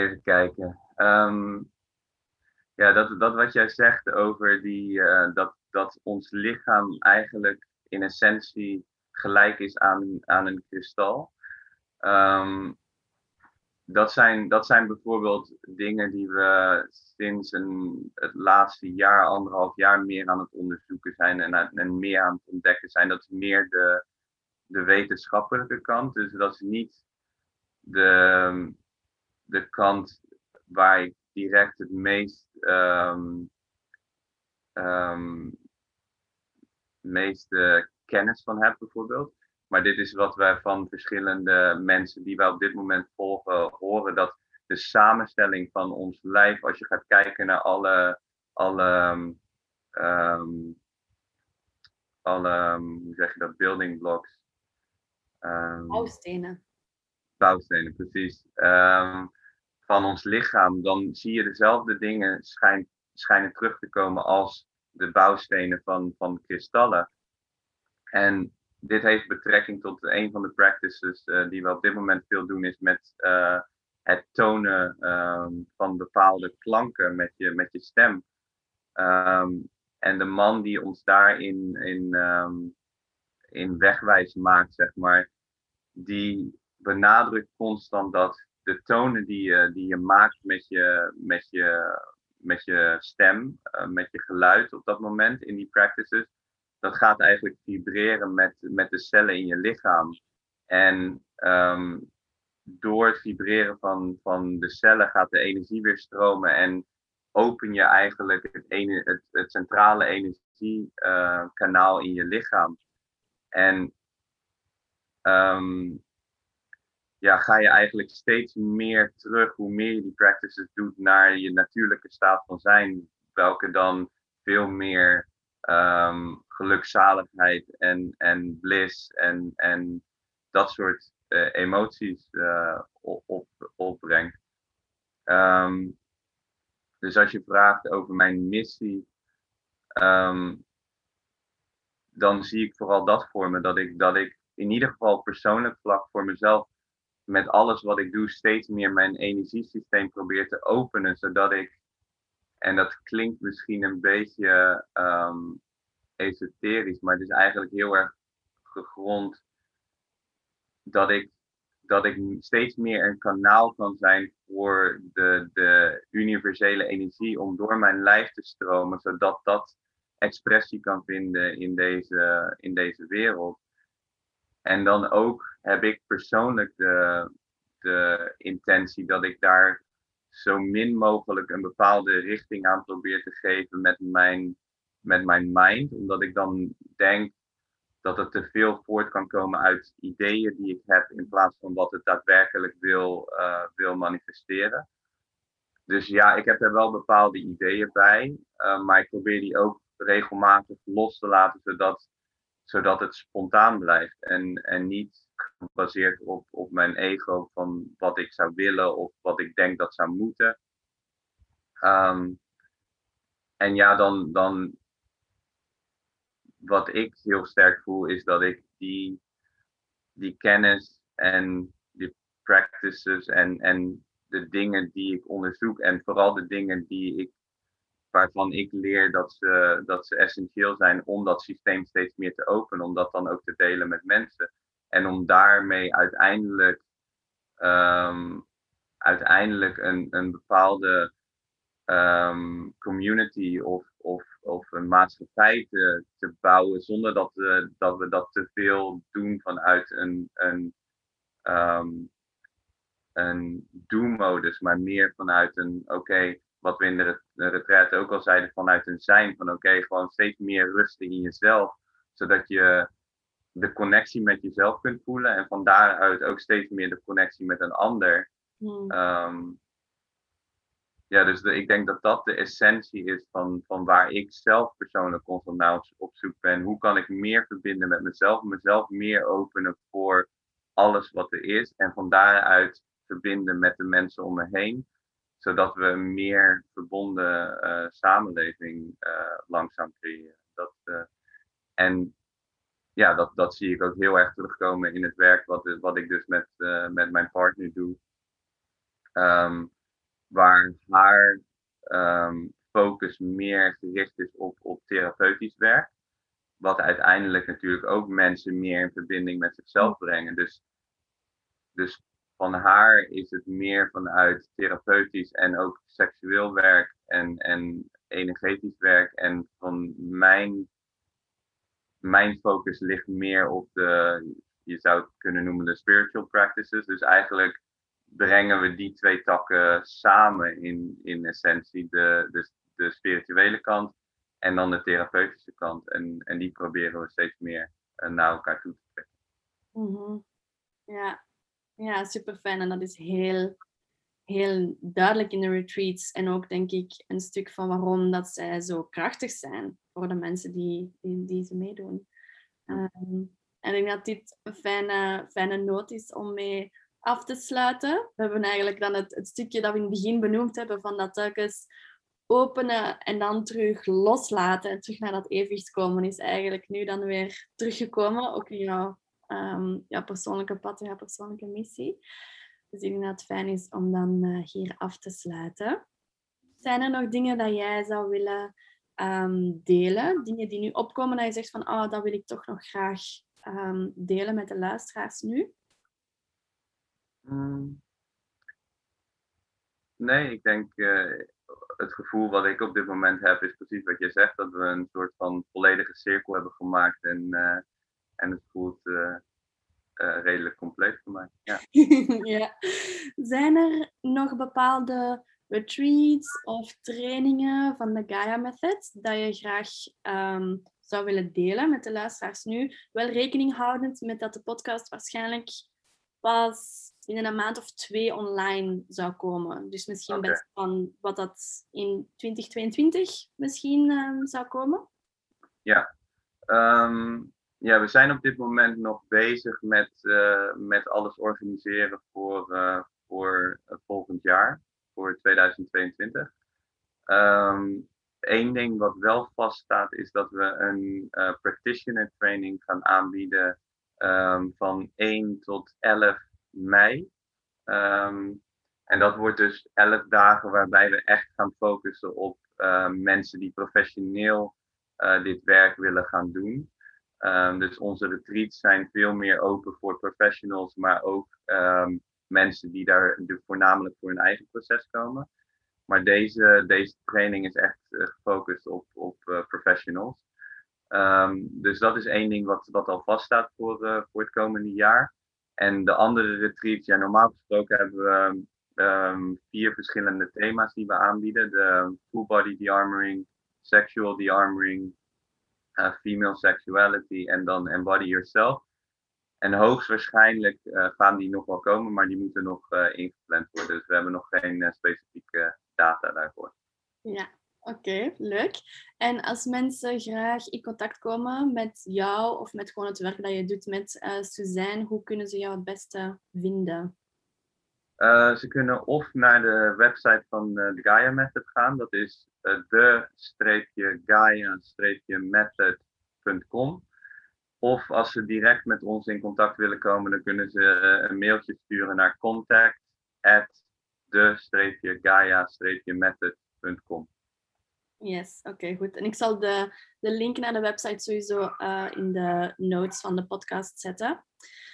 even kijken. Um, ja, dat, dat wat jij zegt over die, uh, dat, dat ons lichaam eigenlijk in essentie gelijk is aan, aan een kristal. Um, dat, zijn, dat zijn bijvoorbeeld dingen die we sinds een, het laatste jaar, anderhalf jaar meer aan het onderzoeken zijn en, en meer aan het ontdekken zijn. Dat is meer de, de wetenschappelijke kant. Dus dat is niet de, de kant waar ik direct het meest, um, um, meeste kennis van heb, bijvoorbeeld. Maar dit is wat wij van verschillende mensen die wij op dit moment volgen horen. Dat de samenstelling van ons lijf, als je gaat kijken naar alle, alle, um, alle hoe zeg je dat, building blocks, Um, bouwstenen. Bouwstenen, precies. Um, van ons lichaam, dan zie je dezelfde dingen schijn, schijnen terug te komen als de bouwstenen van, van kristallen. En dit heeft betrekking tot een van de practices uh, die we op dit moment veel doen, is met uh, het tonen um, van bepaalde klanken met je, met je stem. Um, en de man die ons daarin in, um, in wegwijs maakt, zeg maar, die benadrukt constant dat de tonen die je, die je maakt met je, met je, met je stem, uh, met je geluid op dat moment in die practices, dat gaat eigenlijk vibreren met, met de cellen in je lichaam. En um, door het vibreren van, van de cellen gaat de energie weer stromen en open je eigenlijk het, ene, het, het centrale energiekanaal uh, in je lichaam. En um, ja, ga je eigenlijk steeds meer terug, hoe meer je die practices doet, naar je natuurlijke staat van zijn. Welke dan veel meer um, gelukzaligheid en, en bliss en, en dat soort uh, emoties uh, op, opbrengt. Um, dus als je vraagt over mijn missie, um, dan zie ik vooral dat voor me. Dat ik, dat ik in ieder geval persoonlijk vlak voor mezelf met alles wat ik doe steeds meer mijn energiesysteem probeer te openen, zodat ik, en dat klinkt misschien een beetje um, esoterisch, maar het is eigenlijk heel erg gegrond dat ik, dat ik steeds meer een kanaal kan zijn voor de, de universele energie om door mijn lijf te stromen, zodat dat expressie kan vinden in deze, in deze wereld. En dan ook heb ik persoonlijk de, de intentie dat ik daar zo min mogelijk een bepaalde richting aan probeer te geven met mijn, met mijn mind. Omdat ik dan denk dat het te veel voort kan komen uit ideeën die ik heb in plaats van wat het daadwerkelijk wil, uh, wil manifesteren. Dus ja, ik heb er wel bepaalde ideeën bij, uh, maar ik probeer die ook regelmatig los te laten, zodat zodat het spontaan blijft en, en niet gebaseerd op, op mijn ego van wat ik zou willen of wat ik denk dat zou moeten. Um, en ja, dan, dan wat ik heel sterk voel is dat ik die, die kennis en die practices en, en de dingen die ik onderzoek en vooral de dingen die ik waarvan ik leer dat ze, dat ze essentieel zijn om dat systeem steeds meer te openen, om dat dan ook te delen met mensen. En om daarmee uiteindelijk, um, uiteindelijk een, een bepaalde um, community of, of, of een maatschappij te, te bouwen, zonder dat we, dat we dat te veel doen vanuit een, een, um, een do-modus, maar meer vanuit een oké wat we in de, retreat ook al zeiden, vanuit een zijn. Van oké, gewoon steeds meer rusten in jezelf. Zodat je de connectie met jezelf kunt voelen. En van daaruit ook steeds meer de connectie met een ander. Hmm. Ehm, ja, dus ik denk dat dat de essentie is van, van waar ik zelf persoonlijk constant naar op, zoek ben. Hoe kan ik meer verbinden met mezelf, mezelf meer openen voor alles wat er is. En van daaruit verbinden met de mensen om me heen zodat we een meer verbonden uh, samenleving uh, langzaam creëren. Dat, uh, en ja, dat, dat zie ik ook heel erg terugkomen in het werk wat, wat ik dus met, met mijn partner doe. Um, waar haar um, focus meer gericht is op, op therapeutisch werk. Wat uiteindelijk natuurlijk ook mensen meer in verbinding met zichzelf brengen. Dus, dus van haar is het meer vanuit therapeutisch en ook seksueel werk en, en energetisch werk. En van mijn, mijn focus ligt meer op de, je zou het kunnen noemen, de spiritual practices. Dus eigenlijk brengen we die twee takken samen in, in essentie. De, de, de spirituele kant en dan de therapeutische kant. En, en die proberen we steeds meer eh, naar elkaar toe te trekken. Mm Ja, ja, super fijn. En dat is heel, heel duidelijk in de retreats. En ook denk ik een stuk van waarom dat zij zo krachtig zijn voor de mensen die, die, die ze meedoen. Um, en ik denk dat dit een fijne, fijne noot is om mee af te sluiten. We hebben eigenlijk dan het, het stukje dat we in het begin benoemd hebben van dat telkens openen en dan terug loslaten en terug naar dat evenwicht komen is eigenlijk nu dan weer teruggekomen. Ook in jouw um, jouw persoonlijke pad, jouw persoonlijke missie. Dus ik denk dat het fijn is om dan uh, hier af te sluiten. Zijn er nog dingen dat jij zou willen um, delen? Dingen die nu opkomen dat je zegt van, oh, dat wil ik toch nog graag um, delen met de luisteraars nu? Mm. Nee, ik denk uh, het gevoel wat ik op dit moment heb is precies wat je zegt. Dat we een soort van volledige cirkel hebben gemaakt en uh, en het voelt uh, uh, redelijk compleet voor mij. Ja. <laughs> ja. Zijn er nog bepaalde retreats of trainingen van de Gaia Method dat je graag um, zou willen delen met de luisteraars nu? Wel rekening houdend met dat de podcast waarschijnlijk pas in een maand of twee online zou komen. Dus misschien okay. best van wat dat in 2022 misschien um, zou komen. Ja, um, ja, we zijn op dit moment nog bezig met, uh, met alles organiseren voor, uh, voor volgend jaar, voor 2022. Um, Eén ding wat wel vaststaat is dat we een uh, practitioner training gaan aanbieden um, van 1 tot 11 mei. Um, en dat wordt dus 11 dagen waarbij we echt gaan focussen op mensen die professioneel dit werk willen gaan doen. Dus onze retreats zijn veel meer open voor professionals, maar ook mensen die daar voornamelijk voor hun eigen proces komen. Maar deze, deze training is echt uh, gefocust op, op uh, professionals. Um, dus dat is één ding wat, wat al vaststaat voor, uh, voor het komende jaar. En de andere retreats, ja, normaal gesproken hebben we vier verschillende thema's die we aanbieden: de full body de-armoring, sexual de-armoring, uh, female sexuality en dan embody yourself. En hoogstwaarschijnlijk uh, gaan die nog wel komen, maar die moeten nog ingepland worden. Dus we hebben nog geen specifieke data daarvoor. Ja, oké, leuk. En als mensen graag in contact komen met jou of met gewoon het werk dat je doet met Suzanne, hoe kunnen ze jou het beste vinden? ze kunnen of naar de website van de Gaia Method gaan. Dat is de-gaia-method.com. Of als ze direct met ons in contact willen komen, dan kunnen ze eh, een mailtje sturen naar contact at de-gaia-method.com. Yes, oké, goed. En ik zal de, de link naar de website sowieso uh, in de notes van de podcast zetten.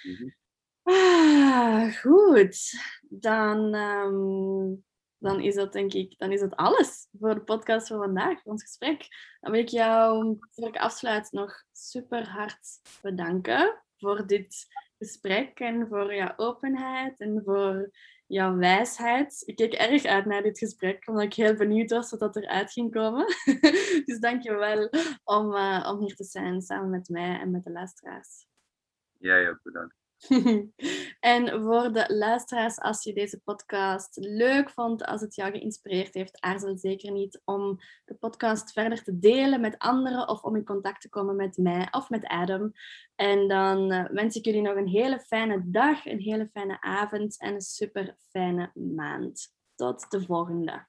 Mm -hmm. ah, goed, dan, um, dan is dat denk ik dan is dat alles voor de podcast van vandaag, voor ons gesprek. Dan wil ik jou, voor ik afsluit, nog super hard bedanken voor dit gesprek en voor jouw openheid en voor jouw wijsheid. Ik keek erg uit naar dit gesprek, omdat ik heel benieuwd was wat dat eruit ging komen. <laughs> dus dank je wel om, uh, om hier te zijn samen met mij en met de luisteraars. Jij ook bedankt. <laughs> en voor de luisteraars, als je deze podcast leuk vond, als het jou geïnspireerd heeft, aarzel zeker niet om de podcast verder te delen met anderen of om in contact te komen met mij of met Adam. En dan uh, wens ik jullie nog een hele fijne dag, een hele fijne avond en een super fijne maand. Tot de volgende.